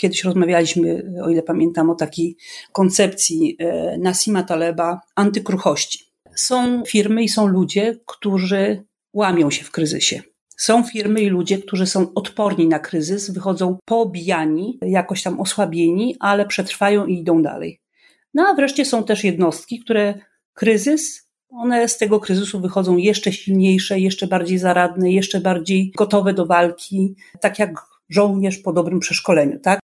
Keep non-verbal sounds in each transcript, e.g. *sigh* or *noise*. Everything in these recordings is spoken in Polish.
kiedyś rozmawialiśmy, o ile pamiętam, o takiej koncepcji e, Nasima Taleba antykruchości. Są firmy i są ludzie, którzy łamią się w kryzysie. Są firmy i ludzie, którzy są odporni na kryzys, wychodzą poobijani, jakoś tam osłabieni, ale przetrwają i idą dalej. No a wreszcie są też jednostki, które kryzys, one z tego kryzysu wychodzą jeszcze silniejsze, jeszcze bardziej zaradne, jeszcze bardziej gotowe do walki, tak jak żołnierz po dobrym przeszkoleniu, tak?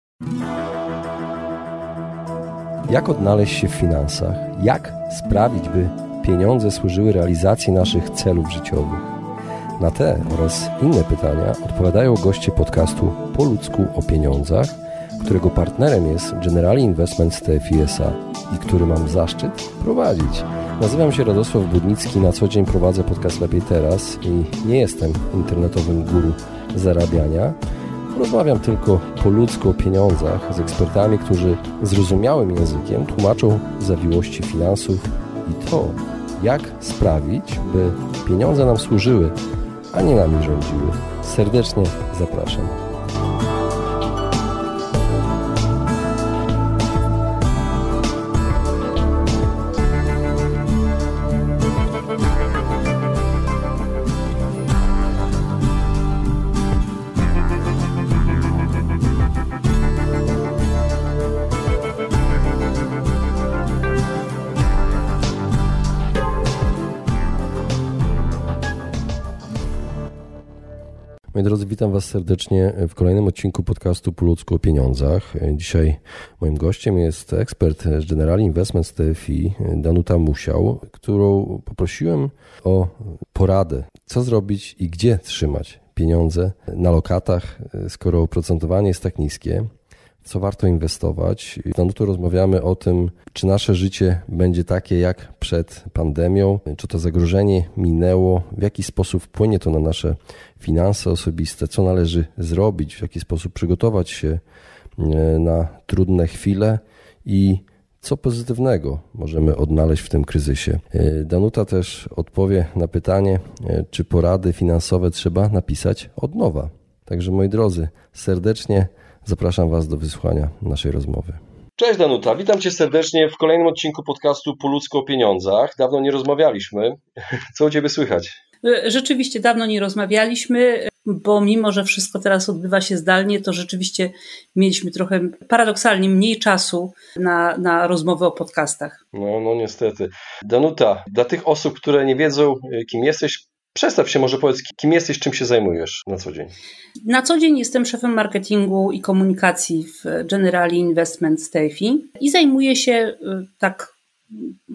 Jak odnaleźć się w finansach? Jak sprawić, by pieniądze służyły realizacji naszych celów życiowych? Na te oraz inne pytania odpowiadają goście podcastu Po ludzku o pieniądzach, którego partnerem jest Generali Investment TFI SA i który mam zaszczyt prowadzić. Nazywam się Radosław Budnicki, na co dzień prowadzę podcast Lepiej Teraz i nie jestem internetowym guru zarabiania. Rozmawiam tylko po ludzku o pieniądzach z ekspertami, którzy zrozumiałym językiem tłumaczą zawiłości finansów i to, jak sprawić, by pieniądze nam służyły a nie nami rządziły. Serdecznie zapraszam. Witam Was serdecznie w kolejnym odcinku podcastu Po ludzku o pieniądzach. Dzisiaj moim gościem jest ekspert z General Investments TFI, Danuta Musiał, którą poprosiłem o poradę, co zrobić i gdzie trzymać pieniądze na lokatach, skoro oprocentowanie jest tak niskie co warto inwestować. No tu rozmawiamy o tym, czy nasze życie będzie takie jak przed pandemią, czy to zagrożenie minęło, w jaki sposób wpłynie to na nasze finanse osobiste, co należy zrobić, w jaki sposób przygotować się e, na trudne chwile i co pozytywnego możemy odnaleźć w tym kryzysie. E, Danuta też odpowie na pytanie, e, czy porady finansowe trzeba napisać od nowa. Także moi drodzy, serdecznie Zapraszam Was do wysłuchania naszej rozmowy. Cześć Danuta, witam Cię serdecznie w kolejnym odcinku podcastu Po ludzko o pieniądzach. Dawno nie rozmawialiśmy. Co u Ciebie słychać? Rzeczywiście dawno nie rozmawialiśmy, bo mimo, że wszystko teraz odbywa się zdalnie, to rzeczywiście mieliśmy trochę paradoksalnie mniej czasu na, na rozmowę o podcastach. No, no niestety. Danuta, dla tych osób, które nie wiedzą, kim jesteś, Przedstaw się, może powiedz, kim jesteś, czym się zajmujesz na co dzień. Na co dzień jestem szefem marketingu i komunikacji w Generali Investment TFI i zajmuję się, y, tak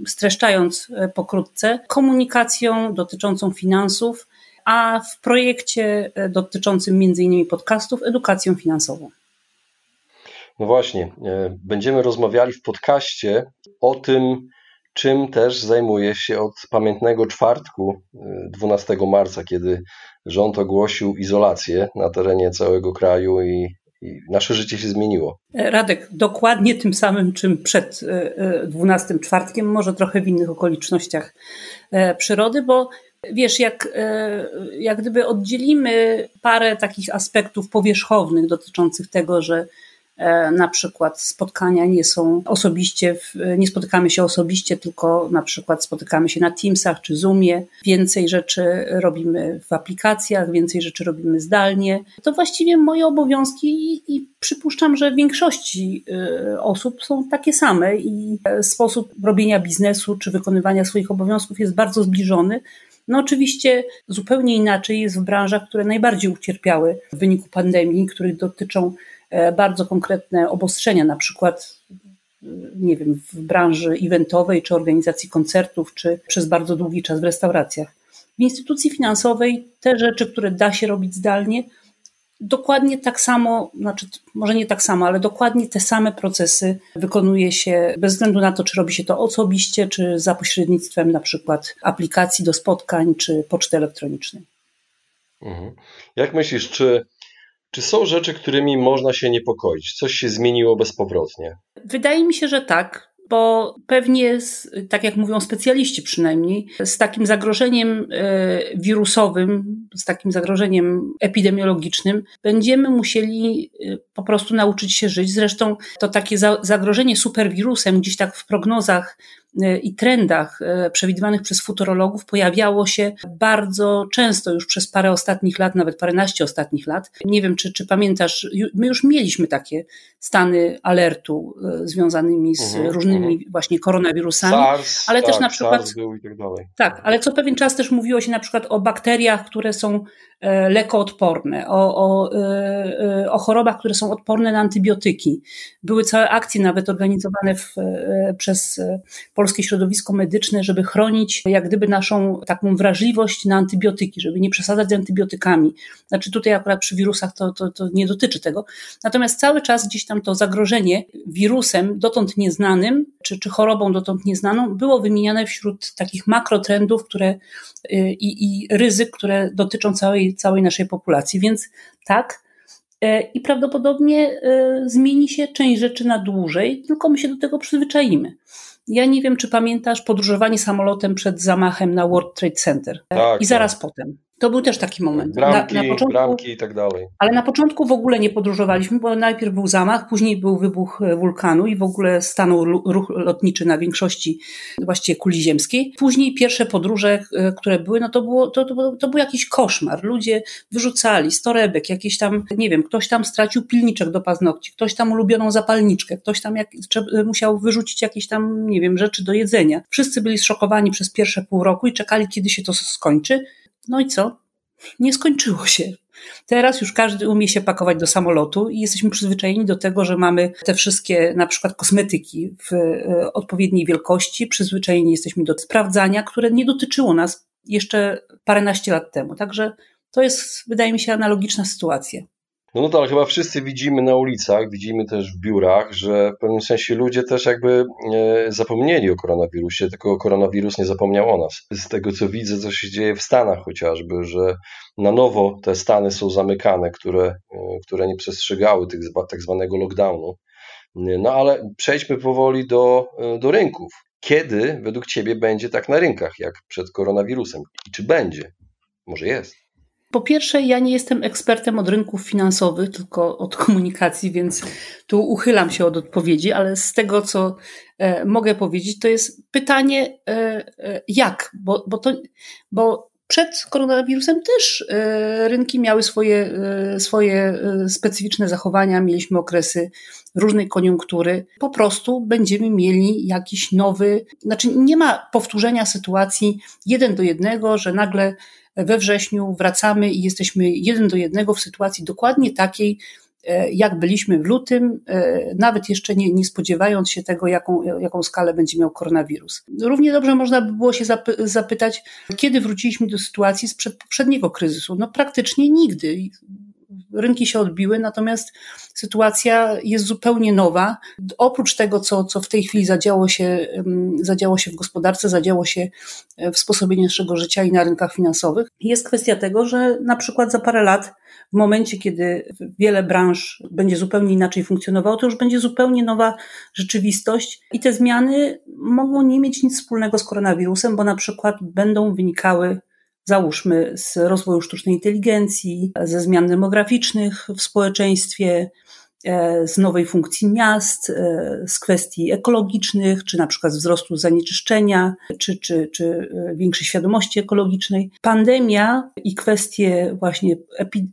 streszczając y, pokrótce, komunikacją dotyczącą finansów, a w projekcie y, dotyczącym m.in. podcastów edukacją finansową. No właśnie, będziemy rozmawiali w podcaście o tym, czym też zajmuję się od pamiętnego czwartku 12 y, marca, kiedy rząd ogłosił izolację na terenie całego kraju i, i nasze życie się zmieniło. Radek, dokładnie tym samym, czym przed 12 y, y, czwartkiem, może trochę w innych okolicznościach e, przyrody, bo Wiesz, jak, e, jak gdyby oddzielimy parę takich aspektów powierzchownych dotyczących tego, że na przykład spotkania nie są osobiście, nie spotykamy się osobiście, tylko na przykład spotykamy się na Teamsach czy Zoomie. Więcej rzeczy robimy w aplikacjach, więcej rzeczy robimy zdalnie. To właściwie moje obowiązki i, i przypuszczam, że w większości e, osób są takie same i e, sposób robienia biznesu czy wykonywania swoich obowiązków jest bardzo zbliżony. No oczywiście zupełnie inaczej jest w branżach, które najbardziej ucierpiały w wyniku pandemii, których dotyczą E, bardzo konkretne obostrzenia, na przykład e, nie wiem, w branży eventowej, czy organizacji koncertów, czy przez bardzo długi czas w restauracjach. W instytucji finansowej te rzeczy, które da się robić zdalnie, dokładnie tak samo, znaczy może nie tak samo, ale dokładnie te same procesy wykonuje się bez względu na to, czy robi się to osobiście, czy za pośrednictwem na przykład aplikacji do spotkań, czy poczty elektronicznej. Mhm. Jak myślisz, czy czy są rzeczy, którymi można się niepokoić? Coś się zmieniło bezpowrotnie? Wydaje mi się, że tak. bo pewnie, tak jak mówią specjaliści przynajmniej, z takim zagrożeniem e, wirusowym, z takim zagrożeniem epidemiologicznym, będziemy musieli e, po prostu nauczyć się żyć. Zresztą to takie zagrożenie superwirusem gdzieś tak w prognozach i trendach e, przewidywanych przez futurologów pojawiało się bardzo często już przez parę ostatnich lat, nawet paręnaście ostatnich lat. Nie wiem, czy, czy pamiętasz, my już mieliśmy takie stany alertu e, związanymi z mhm, różnymi mhm. właśnie koronawirusami, SARS, ale tak, też na przykład. SARS był i tak, dalej. tak, ale co pewien czas też mówiło się na przykład o bakteriach, które są lekoodporne, o, o, o chorobach, które są odporne na antybiotyki. Były całe akcje nawet organizowane w, przez polskie środowisko medyczne, żeby chronić jak gdyby naszą taką wrażliwość na antybiotyki, żeby nie przesadzać z antybiotykami. Znaczy tutaj akurat przy wirusach to, to, to nie dotyczy tego. Natomiast cały czas gdzieś tam to zagrożenie wirusem dotąd nieznanym, czy, czy chorobą dotąd nieznaną, było wymieniane wśród takich makrotrendów, które i, i ryzyk, które dotyczą całej, całej naszej populacji. Więc tak, y, i prawdopodobnie y, zmieni się część rzeczy na dłużej, tylko my się do tego przyzwyczaimy. Ja nie wiem, czy pamiętasz podróżowanie samolotem przed zamachem na World Trade Center. Tak, I zaraz tak. potem. To był też taki moment. Bramki, na, na początku, bramki i tak dalej. Ale na początku w ogóle nie podróżowaliśmy, bo najpierw był zamach, później był wybuch e, wulkanu i w ogóle stanął ruch lotniczy na większości właściwie kuli ziemskiej. Później pierwsze podróże, e, które były, no to, było, to, to, to był jakiś koszmar. Ludzie wyrzucali z torebek, jakieś tam, nie wiem, ktoś tam stracił pilniczek do paznokci, ktoś tam ulubioną zapalniczkę, ktoś tam jak, musiał wyrzucić jakieś tam, nie wiem, rzeczy do jedzenia. Wszyscy byli zszokowani przez pierwsze pół roku i czekali, kiedy się to skończy. No i co? Nie skończyło się. Teraz już każdy umie się pakować do samolotu i jesteśmy przyzwyczajeni do tego, że mamy te wszystkie na przykład kosmetyki w e, odpowiedniej wielkości. Przyzwyczajeni jesteśmy do sprawdzania, które nie dotyczyło nas jeszcze paręnaście lat temu. Także to jest, wydaje mi się, analogiczna sytuacja. No, no to ale chyba wszyscy widzimy na ulicach, widzimy też w biurach, że w pewnym sensie ludzie też jakby e, zapomnieli o koronawirusie, tylko koronawirus nie zapomniał o nas. Z tego co widzę, co się dzieje w Stanach chociażby, że na nowo te Stany są zamykane, które, e, które nie przestrzegały tych, tak zwanego lockdownu. No ale przejdźmy powoli do, e, do rynków. Kiedy według Ciebie będzie tak na rynkach, jak przed koronawirusem? I czy będzie? Może jest. Po pierwsze, ja nie jestem ekspertem od rynków finansowych, tylko od komunikacji, więc tu uchylam się od odpowiedzi, ale z tego, co e, mogę powiedzieć, to jest pytanie, e, e, jak? Bo, bo, to, bo przed koronawirusem też e, rynki miały swoje, e, swoje e, specyficzne zachowania, mieliśmy okresy różnej koniunktury. Po prostu będziemy mieli jakiś nowy, znaczy nie ma powtórzenia sytuacji jeden do jednego, że nagle we wrześniu wracamy i jesteśmy jeden do jednego w sytuacji dokładnie takiej, e, jak byliśmy w lutym, e, nawet jeszcze nie, nie spodziewając się tego, jaką, jaką skalę będzie miał koronawirus. Równie dobrze można by było się zapytać, kiedy wróciliśmy do sytuacji sprzed poprzedniego kryzysu. No praktycznie nigdy rynki się odbiły, natomiast sytuacja jest zupełnie nowa. Oprócz tego, co, co w tej chwili zadziało się, zadziało się w gospodarce, zadziało się e, w sposobie naszego życia i na rynkach finansowych, jest kwestia tego, że na przykład za parę lat, w momencie, kiedy wiele branż będzie zupełnie inaczej funkcjonowało, to już będzie zupełnie nowa rzeczywistość i te zmiany mogą nie mieć nic wspólnego z koronawirusem, bo na przykład będą wynikały załóżmy z rozwoju sztucznej inteligencji, ze zmian demograficznych w społeczeństwie, e, z nowej funkcji miast, e, z kwestii ekologicznych, czy na przykład wzrostu zanieczyszczenia, czy, czy, czy e, większej świadomości ekologicznej. Pandemia i kwestie właśnie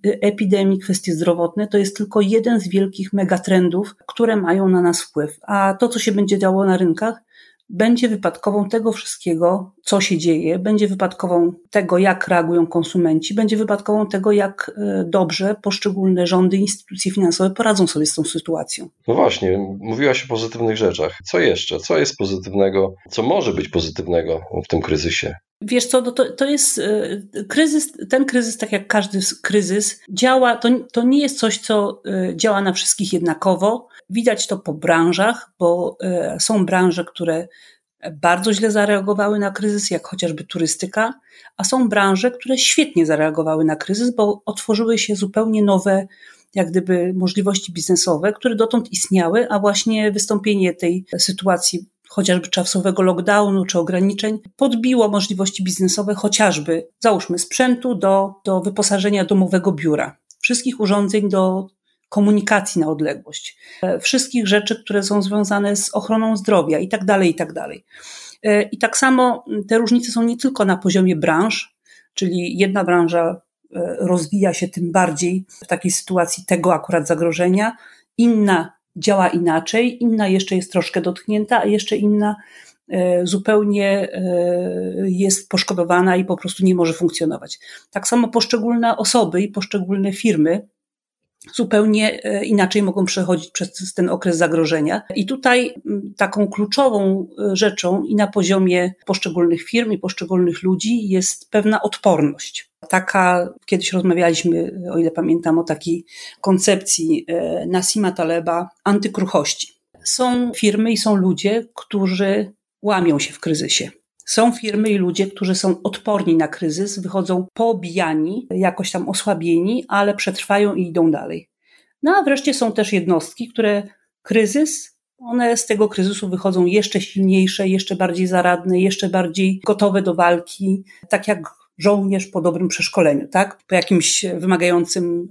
epidemii, kwestie zdrowotne to jest tylko jeden z wielkich megatrendów, które mają na nas wpływ. A to, co się będzie działo na rynkach, będzie wypadkową tego wszystkiego, co się dzieje, będzie wypadkową tego, jak reagują konsumenci, będzie wypadkową tego, jak e, dobrze poszczególne rządy, instytucje finansowe poradzą sobie z tą sytuacją. No właśnie, mówiłaś o pozytywnych rzeczach. Co jeszcze? Co jest pozytywnego? Co może być pozytywnego w tym kryzysie? Wiesz co, no to, to jest e, kryzys, ten kryzys, tak jak każdy kryzys, działa, to, to nie jest coś, co e, działa na wszystkich jednakowo. Widać to po branżach, bo e, są branże, które bardzo źle zareagowały na kryzys, jak chociażby turystyka, a są branże, które świetnie zareagowały na kryzys, bo otworzyły się zupełnie nowe, jak gdyby, możliwości biznesowe, które dotąd istniały, a właśnie wystąpienie tej sytuacji chociażby czasowego lockdownu czy ograniczeń, podbiło możliwości biznesowe chociażby, załóżmy, sprzętu do, do wyposażenia domowego biura, wszystkich urządzeń do komunikacji na odległość, e, wszystkich rzeczy, które są związane z ochroną zdrowia i tak dalej, i tak dalej. E, I tak samo te różnice są nie tylko na poziomie branż, czyli jedna branża e, rozwija się tym bardziej w takiej sytuacji tego akurat zagrożenia, inna działa inaczej, inna jeszcze jest troszkę dotknięta, a jeszcze inna zupełnie jest poszkodowana i po prostu nie może funkcjonować. Tak samo poszczególne osoby i poszczególne firmy zupełnie e, inaczej mogą przechodzić przez ten okres zagrożenia. I tutaj taką kluczową e, rzeczą i na poziomie poszczególnych firm i poszczególnych ludzi jest pewna odporność. Taka, kiedyś rozmawialiśmy, o ile pamiętam, o takiej koncepcji e, Nasima Taleba antykruchości. Są firmy i są ludzie, którzy łamią się w kryzysie. Są firmy i ludzie, którzy są odporni na kryzys, wychodzą poobijani, jakoś tam osłabieni, ale przetrwają i idą dalej. No a wreszcie są też jednostki, które kryzys, one z tego kryzysu wychodzą jeszcze silniejsze, jeszcze bardziej zaradne, jeszcze bardziej gotowe do walki, tak jak żołnierz po dobrym przeszkoleniu, tak? Po jakimś wymagającym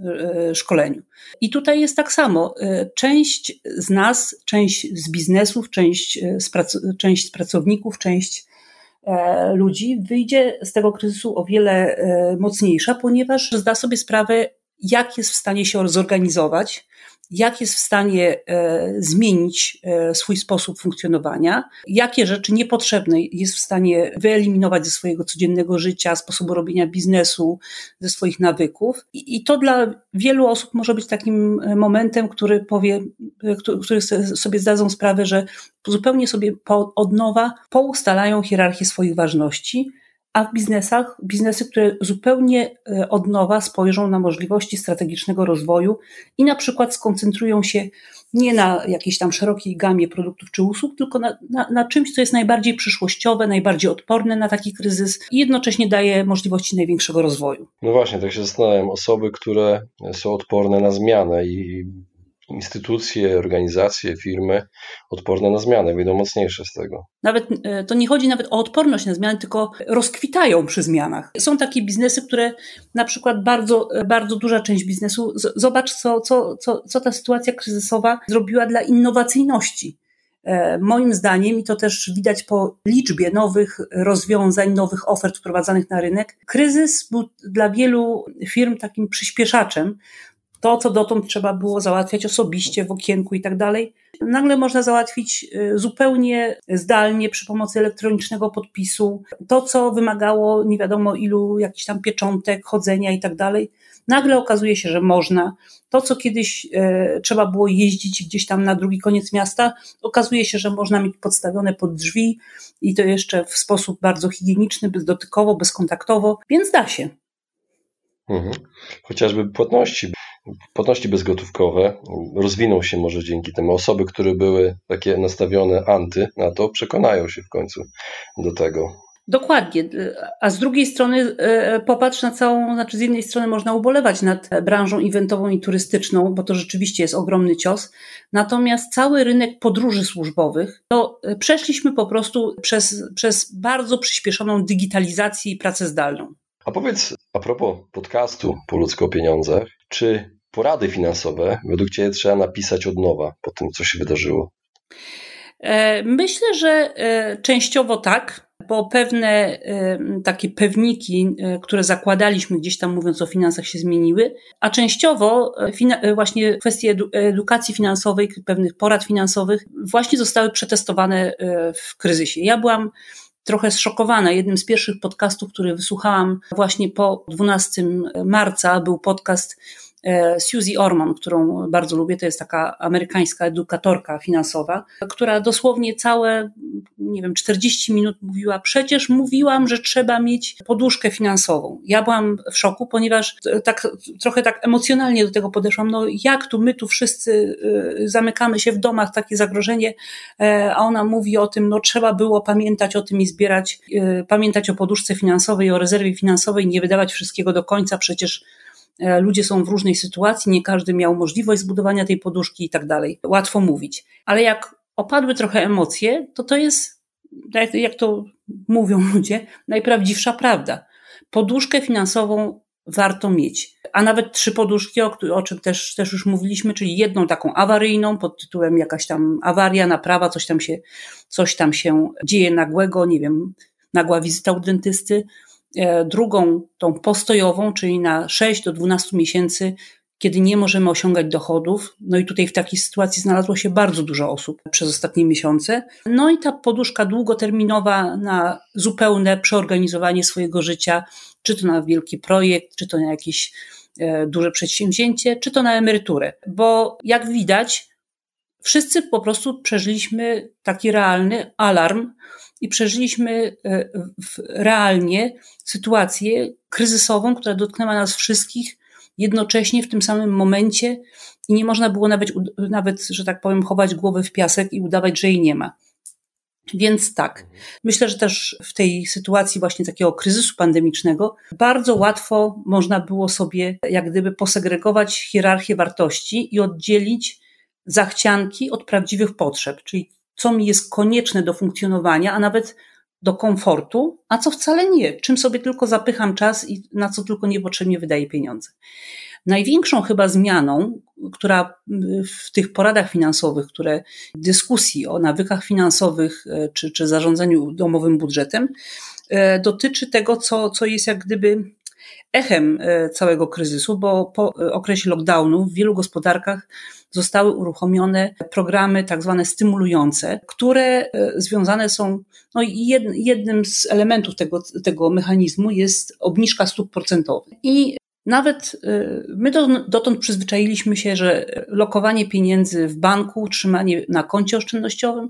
e, szkoleniu. I tutaj jest tak samo. E, część z nas, część z biznesów, część e, z, część z pracowników, część E, ludzi wyjdzie z tego kryzysu o wiele e, mocniejsza, ponieważ zda sobie sprawę, jak jest w stanie się zorganizować, jak jest w stanie e, zmienić e, swój sposób funkcjonowania, jakie rzeczy niepotrzebne jest w stanie wyeliminować ze swojego codziennego życia, sposobu robienia biznesu, ze swoich nawyków. I, to dla wielu osób może być takim e, momentem, który powie, który sobie zdadzą sprawę, że zupełnie sobie od nowa poustalają hierarchię swoich ważności a w biznesach, biznesy, które zupełnie e, od nowa spojrzą na możliwości strategicznego rozwoju i na przykład skoncentrują się nie na jakiejś tam szerokiej gamie produktów czy usług, tylko na, na, na, czymś, co jest najbardziej przyszłościowe, najbardziej odporne na taki kryzys i jednocześnie daje możliwości największego rozwoju. No właśnie, tak się zastanawiam. Osoby, które są odporne na zmianę i instytucje, organizacje, firmy odporne na zmianę, wyjdą mocniejsze z tego. Nawet e, to nie chodzi nawet o odporność na zmiany, tylko rozkwitają przy zmianach. Są takie biznesy, które na przykład bardzo, e, bardzo duża część biznesu, zobacz co, co, co, co ta sytuacja kryzysowa zrobiła dla innowacyjności. E, moim zdaniem, i to też widać po liczbie nowych rozwiązań, nowych ofert wprowadzanych na rynek, kryzys był dla wielu firm takim przyspieszaczem, to, co dotąd trzeba było załatwiać osobiście w okienku i tak dalej, nagle można załatwić y, zupełnie zdalnie przy pomocy elektronicznego podpisu. To, co wymagało nie wiadomo ilu jakichś tam pieczątek, chodzenia i tak dalej, nagle okazuje się, że można. To, co kiedyś e, trzeba było jeździć gdzieś tam na drugi koniec miasta, okazuje się, że można mieć podstawione pod drzwi i to jeszcze w sposób bardzo higieniczny, bezdotykowo, bezkontaktowo, więc da się. Mhm. Chociażby płatności płatności bezgotówkowe rozwiną się może dzięki temu. Osoby, które były takie nastawione anty na to, przekonają się w końcu do tego. Dokładnie. A z drugiej strony e, popatrz na całą, znaczy z jednej strony można ubolewać nad branżą eventową i turystyczną, bo to rzeczywiście jest ogromny cios. Natomiast cały rynek podróży służbowych, to e, przeszliśmy po prostu przez, przez bardzo przyspieszoną digitalizację i pracę zdalną. A powiedz a propos podcastu po ludzko pieniądzach, czy porady finansowe według Ciebie trzeba napisać od nowa po tym, co się wydarzyło? E, myślę, że e, częściowo tak, bo pewne e, takie pewniki, które zakładaliśmy gdzieś tam mówiąc o finansach się zmieniły, a częściowo właśnie kwestie edukacji finansowej, pewnych porad finansowych właśnie zostały przetestowane w kryzysie. Ja byłam trochę zszokowana. Jednym z pierwszych podcastów, który wysłuchałam właśnie po 12 marca był podcast E, Suzy Orman, którą bardzo lubię, to jest taka amerykańska edukatorka finansowa, która dosłownie całe, nie wiem, 40 minut mówiła, przecież mówiłam, że trzeba mieć poduszkę finansową. Ja byłam w szoku, ponieważ tak, trochę tak emocjonalnie do tego podeszłam, no jak tu my tu wszyscy e, zamykamy się w domach, takie zagrożenie, e, a ona mówi o tym, no trzeba było pamiętać o tym i zbierać, pamiętać o poduszce finansowej, o rezerwie finansowej, nie wydawać wszystkiego do końca, przecież ludzie są w różnej sytuacji, nie każdy miał możliwość zbudowania tej poduszki i tak dalej. Łatwo mówić. Ale jak opadły trochę emocje, to to jest, jak to mówią *laughs* ludzie, najprawdziwsza prawda. Poduszkę finansową warto mieć. A nawet trzy poduszki, o, o czym też, też już mówiliśmy, czyli jedną taką awaryjną pod tytułem jakaś tam awaria, naprawa, coś tam się, coś tam się dzieje nagłego, nie wiem, nagła wizyta u dentysty. E, drugą, tą postojową, czyli na 6 do 12 miesięcy kiedy nie możemy osiągać dochodów. No i tutaj w takiej sytuacji znalazło się bardzo dużo osób przez ostatnie miesiące. No i ta poduszka długoterminowa na zupełne przeorganizowanie swojego życia, czy to na wielki projekt, czy to na jakieś e, duże przedsięwzięcie, czy to na emeryturę. Bo jak widać, wszyscy po prostu przeżyliśmy taki realny alarm i przeżyliśmy e, realnie sytuację kryzysową, która dotknęła nas wszystkich jednocześnie w tym samym momencie i nie można było nawet, nawet, że tak powiem, chować głowy w piasek i udawać, że jej nie ma. Więc tak, myślę, że też w tej sytuacji właśnie takiego kryzysu pandemicznego bardzo łatwo można było sobie jak gdyby posegregować hierarchię wartości i oddzielić zachcianki od prawdziwych potrzeb, czyli co mi jest konieczne do funkcjonowania, a nawet do komfortu, a co wcale nie, czym sobie tylko zapycham czas i na co tylko niepotrzebnie wydaję pieniądze. Największą chyba zmianą, która w tych poradach finansowych, które dyskusji o nawykach finansowych e, czy, czy zarządzaniu domowym budżetem, e, dotyczy tego, co, co jest jak gdyby echem e, całego kryzysu, bo po okresie lockdownu w wielu gospodarkach zostały uruchomione programy tak zwane stymulujące, które e, związane są, no jednym z elementów tego, tego mechanizmu jest obniżka stóp procentowych. I nawet e, my dotąd przyzwyczailiśmy się, że lokowanie pieniędzy w banku, trzymanie na koncie oszczędnościowym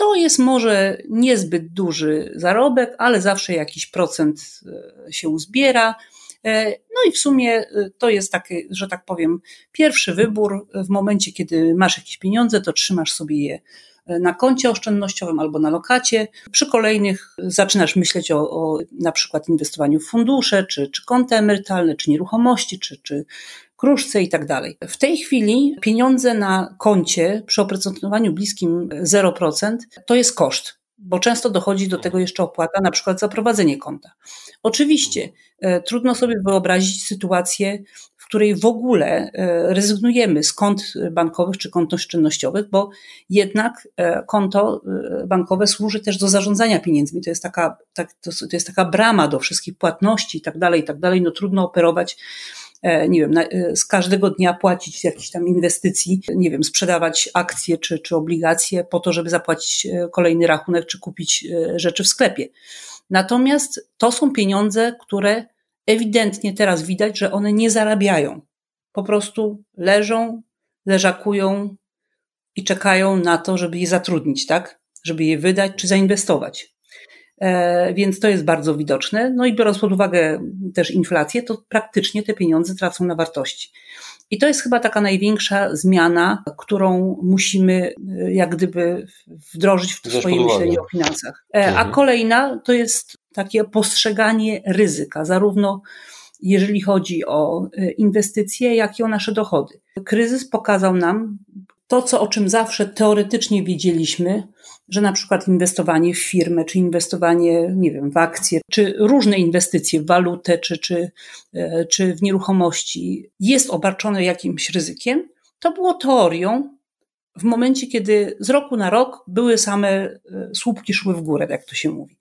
to jest może niezbyt duży zarobek, ale zawsze jakiś procent e, się uzbiera. E, no i w sumie e, to jest taki, że tak powiem, pierwszy wybór. W momencie, kiedy masz jakieś pieniądze, to trzymasz sobie je e, na koncie oszczędnościowym albo na lokacie. Przy kolejnych zaczynasz myśleć o, o na przykład inwestowaniu w fundusze, czy, czy konta emerytalne, czy nieruchomości, czy, czy kruszce i tak dalej. W tej chwili pieniądze na koncie przy oprocentowaniu bliskim 0% to jest koszt bo często dochodzi do tego jeszcze opłata, na przykład za prowadzenie konta. Oczywiście e, trudno sobie wyobrazić sytuację, w której w ogóle e, rezygnujemy z kont bankowych czy kont oszczędnościowych, bo jednak e, konto bankowe służy też do zarządzania pieniędzmi. To jest taka, tak, to, to jest taka brama do wszystkich płatności i tak dalej, i tak dalej. No trudno operować nie wiem, e, z każdego dnia płacić jakichś tam inwestycji, nie wiem, sprzedawać akcje czy, czy obligacje po to, żeby zapłacić e, kolejny rachunek czy kupić rzeczy w sklepie. Natomiast to są pieniądze, które ewidentnie teraz widać, że one nie zarabiają. Po prostu leżą, leżakują i czekają na to, żeby je zatrudnić, tak? Żeby je wydać czy zainwestować. E, więc to jest bardzo widoczne. No i biorąc pod uwagę też inflację, to praktycznie te pieniądze tracą na wartości. I to jest chyba taka największa zmiana, którą musimy e, jak gdyby wdrożyć w swoje myślenie o finansach. E, a mhm. kolejna to jest takie postrzeganie ryzyka, zarówno jeżeli chodzi o inwestycje, jak i o nasze dochody. Kryzys pokazał nam to, co, o czym zawsze teoretycznie wiedzieliśmy, że na przykład inwestowanie w firmę, czy inwestowanie, nie wiem, w akcje, czy różne inwestycje w walutę, czy, czy, e, czy w nieruchomości jest obarczone jakimś ryzykiem, to było teorią w momencie, kiedy z roku na rok były same e, słupki szły w górę, jak to się mówi.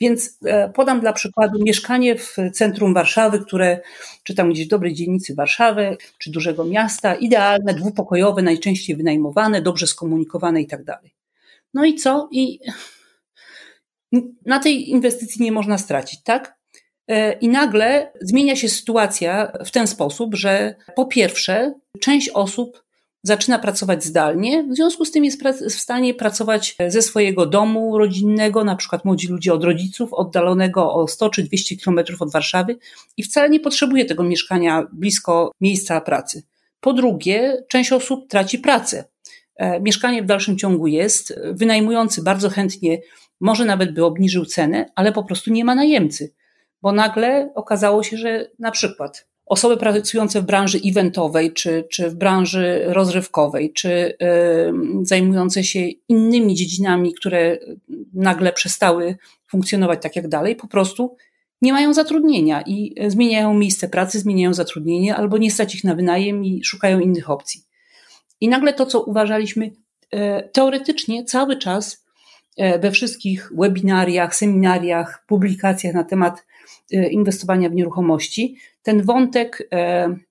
Więc e, podam dla przykładu mieszkanie w centrum Warszawy, które, czy tam gdzieś w dobrej dzielnicy Warszawy, czy dużego miasta, idealne, dwupokojowe, najczęściej wynajmowane, dobrze skomunikowane i tak dalej. No i co? I na tej inwestycji nie można stracić, tak? E, I nagle zmienia się sytuacja w ten sposób, że po pierwsze, część osób zaczyna pracować zdalnie, w związku z tym jest w stanie pracować ze swojego domu rodzinnego, na przykład młodzi ludzie od rodziców, oddalonego o 100 czy 200 kilometrów od Warszawy i wcale nie potrzebuje tego mieszkania blisko miejsca pracy. Po drugie, część osób traci pracę. E, mieszkanie w dalszym ciągu jest, wynajmujący bardzo chętnie może nawet by obniżył cenę, ale po prostu nie ma najemcy, bo nagle okazało się, że na przykład osoby pracujące w branży eventowej, czy, czy w branży rozrywkowej, czy y, zajmujące się innymi dziedzinami, które nagle przestały funkcjonować tak jak dalej, po prostu nie mają zatrudnienia i zmieniają miejsce pracy, zmieniają zatrudnienie albo nie stać ich na wynajem i szukają innych opcji. I nagle to, co uważaliśmy e, teoretycznie cały czas e, we wszystkich webinariach, seminariach, publikacjach na temat e, inwestowania w nieruchomości, ten wątek,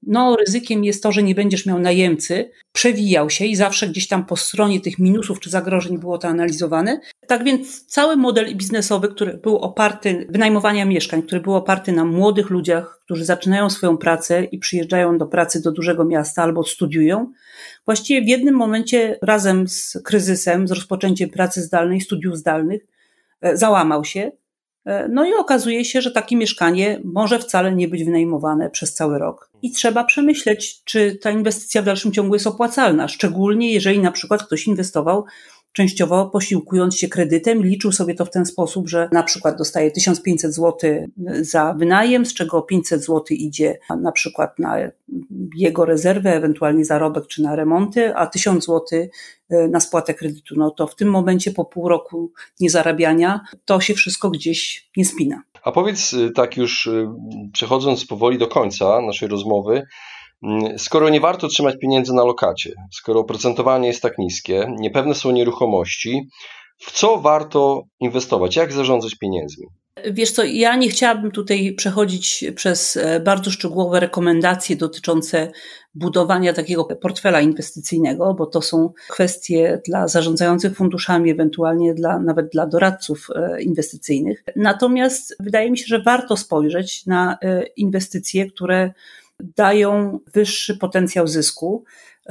no ryzykiem jest to, że nie będziesz miał najemcy, przewijał się i zawsze gdzieś tam po stronie tych minusów czy zagrożeń było to analizowane. Tak więc cały model biznesowy, który był oparty, wynajmowania mieszkań, który był oparty na młodych ludziach, którzy zaczynają swoją pracę i przyjeżdżają do pracy do dużego miasta albo studiują, właściwie w jednym momencie razem z kryzysem, z rozpoczęciem pracy zdalnej, studiów zdalnych, e, załamał się. E, no i okazuje się, że takie mieszkanie może wcale nie być wynajmowane przez cały rok. I trzeba przemyśleć, czy ta inwestycja w dalszym ciągu jest opłacalna, szczególnie jeżeli na przykład ktoś inwestował częściowo posiłkując się kredytem, liczył sobie to w ten sposób, że na przykład dostaje 1500 zł za wynajem, z czego 500 zł idzie na przykład na jego rezerwę, ewentualnie zarobek czy na remonty, a 1000 zł e, na spłatę kredytu. No to w tym momencie po pół roku niezarabiania to się wszystko gdzieś nie spina. A powiedz e, tak już e, przechodząc powoli do końca naszej rozmowy, skoro nie warto trzymać pieniędzy na lokacie, skoro oprocentowanie jest tak niskie, niepewne są nieruchomości, w co warto inwestować? Jak zarządzać pieniędzmi? Wiesz co, ja nie chciałabym tutaj przechodzić przez e, bardzo szczegółowe rekomendacje dotyczące budowania takiego portfela inwestycyjnego, bo to są kwestie dla zarządzających funduszami, ewentualnie dla, nawet dla doradców e, inwestycyjnych. Natomiast wydaje mi się, że warto spojrzeć na e, inwestycje, które dają wyższy potencjał zysku,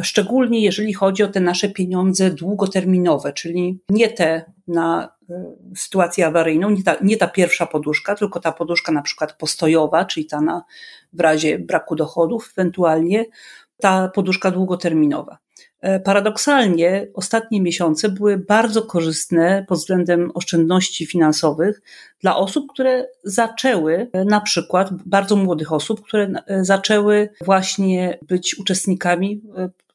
szczególnie jeżeli chodzi o te nasze pieniądze długoterminowe, czyli nie te na e, sytuację awaryjną, nie ta, nie ta pierwsza poduszka, tylko ta poduszka na przykład postojowa, czyli ta na, w razie braku dochodów, ewentualnie ta poduszka długoterminowa. E, paradoksalnie ostatnie miesiące były bardzo korzystne pod względem oszczędności finansowych dla osób, które zaczęły, e, na przykład bardzo młodych osób, które e, zaczęły właśnie być uczestnikami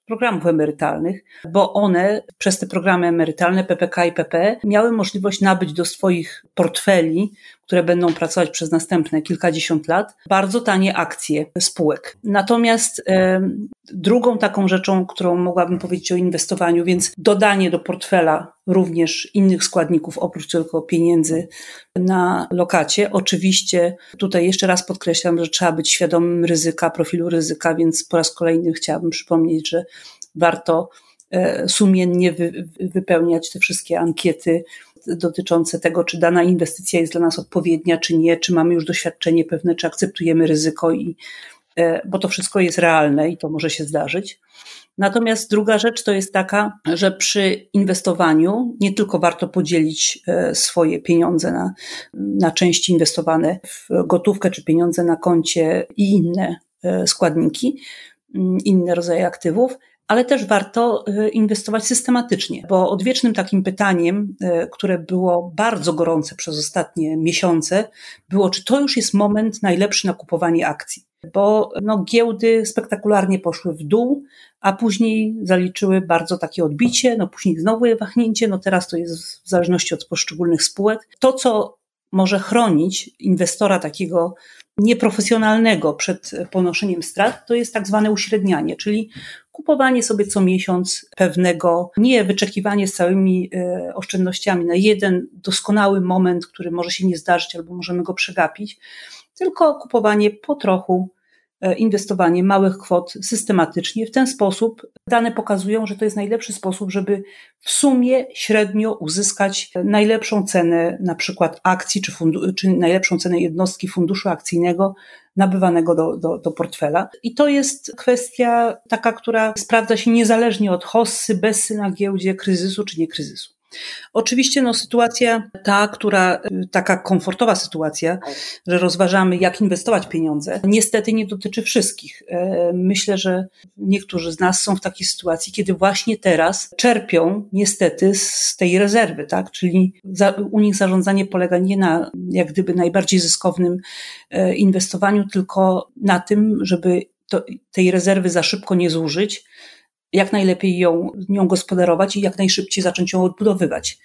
programów emerytalnych, bo one przez te programy emerytalne PPK i PP miały możliwość nabyć do swoich portfeli, które będą pracować przez następne kilkadziesiąt lat, bardzo tanie akcje spółek. Natomiast e, drugą taką rzeczą, którą mogłabym powiedzieć o inwestowaniu, więc dodanie do portfela również innych składników oprócz tylko pieniędzy na lokacie. Oczywiście tutaj jeszcze raz podkreślam, że trzeba być świadomym ryzyka, profilu ryzyka, więc po raz kolejny chciałabym przypomnieć, że warto e, sumiennie wypełniać te wszystkie ankiety dotyczące tego, czy dana inwestycja jest dla nas odpowiednia, czy nie, czy mamy już doświadczenie pewne, czy akceptujemy ryzyko, i, e, bo to wszystko jest realne i to może się zdarzyć. Natomiast druga rzecz to jest taka, że przy inwestowaniu nie tylko warto podzielić e, swoje pieniądze na, na części inwestowane w gotówkę czy pieniądze na koncie i inne e, składniki, inne rodzaje aktywów, ale też warto e, inwestować systematycznie, bo odwiecznym takim pytaniem, które było bardzo gorące przez ostatnie miesiące, było, czy to już jest moment najlepszy na kupowanie akcji bo no, giełdy spektakularnie poszły w dół, a później zaliczyły bardzo takie odbicie, no później znowu je wahnięcie, no teraz to jest w zależności od poszczególnych spółek. To, co może chronić inwestora takiego nieprofesjonalnego przed ponoszeniem strat, to jest tak zwane uśrednianie, czyli kupowanie sobie co miesiąc pewnego, nie wyczekiwanie z całymi e, oszczędnościami na jeden doskonały moment, który może się nie zdarzyć albo możemy go przegapić, tylko kupowanie po trochu, inwestowanie małych kwot systematycznie. W ten sposób dane pokazują, że to jest najlepszy sposób, żeby w sumie średnio uzyskać najlepszą cenę na przykład akcji czy, fundu, czy najlepszą cenę jednostki funduszu akcyjnego nabywanego do, do, do portfela. I to jest kwestia taka, która sprawdza się niezależnie od hossy, bessy na giełdzie, kryzysu czy nie kryzysu. Oczywiście no, sytuacja ta, która, taka komfortowa sytuacja, że rozważamy, jak inwestować pieniądze, niestety nie dotyczy wszystkich. E, myślę, że niektórzy z nas są w takiej sytuacji, kiedy właśnie teraz czerpią niestety z tej rezerwy, tak? Czyli za, u nich zarządzanie polega nie na jak gdyby najbardziej zyskownym e, inwestowaniu, tylko na tym, żeby to, tej rezerwy za szybko nie zużyć, jak najlepiej ją, nią gospodarować i jak najszybciej zacząć ją odbudowywać.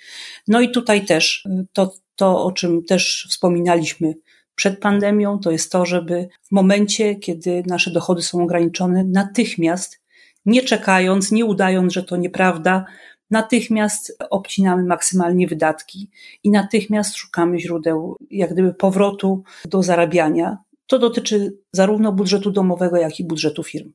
No i tutaj też to, to, o czym też wspominaliśmy przed pandemią, to jest to, żeby w momencie, kiedy nasze dochody są ograniczone, natychmiast, nie czekając, nie udając, że to nieprawda, natychmiast obcinamy maksymalnie wydatki i natychmiast szukamy źródeł, jak gdyby powrotu do zarabiania. To dotyczy zarówno budżetu domowego, jak i budżetu firm.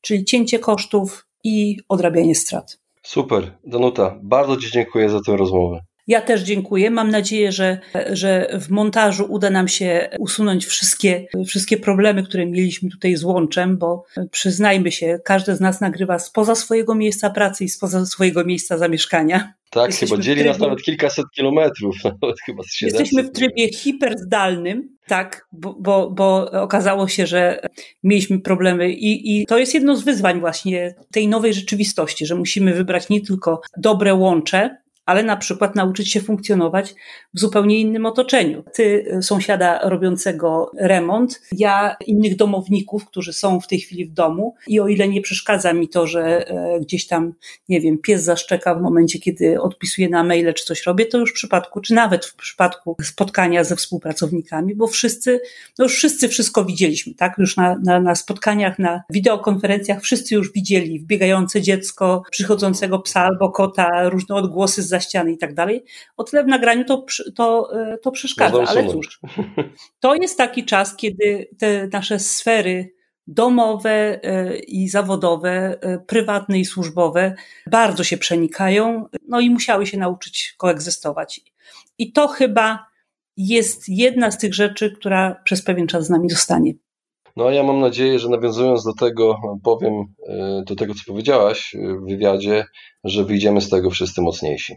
Czyli cięcie kosztów, i odrabianie strat. Super. Danuta, bardzo Ci dziękuję za tę rozmowę. Ja też dziękuję. Mam nadzieję, że, że w montażu uda nam się usunąć wszystkie, wszystkie problemy, które mieliśmy tutaj z łączem, bo przyznajmy się, każdy z nas nagrywa spoza swojego miejsca pracy i spoza swojego miejsca zamieszkania. Tak, Jesteśmy chyba dzieli trybie, nas nawet kilkaset kilometrów, *laughs* nawet chyba Jesteśmy w trybie hiperzdalnym, tak, bo, bo, bo okazało się, że mieliśmy problemy i, i to jest jedno z wyzwań właśnie tej nowej rzeczywistości, że musimy wybrać nie tylko dobre łącze, ale na przykład nauczyć się funkcjonować w zupełnie innym otoczeniu. Ty, e, sąsiada robiącego remont, ja innych domowników, którzy są w tej chwili w domu i o ile nie przeszkadza mi to, że e, gdzieś tam, nie wiem, pies zaszczeka w momencie, kiedy odpisuję na maile czy coś robię, to już w przypadku, czy nawet w przypadku spotkania ze współpracownikami, bo wszyscy, no już wszyscy wszystko widzieliśmy, tak? Już na, na, na spotkaniach, na wideokonferencjach wszyscy już widzieli wbiegające dziecko, przychodzącego psa albo kota, różne odgłosy z za ściany i tak dalej. O tyle w nagraniu to, to, e, to przeszkadza, ale cóż. To jest taki czas, kiedy te nasze sfery domowe e, i zawodowe, e, prywatne i służbowe bardzo się przenikają, no i musiały się nauczyć koegzystować. I to chyba jest jedna z tych rzeczy, która przez pewien czas z nami zostanie. No a ja mam nadzieję, że nawiązując do tego, powiem, do tego, co powiedziałaś w wywiadzie, że wyjdziemy z tego wszyscy mocniejsi.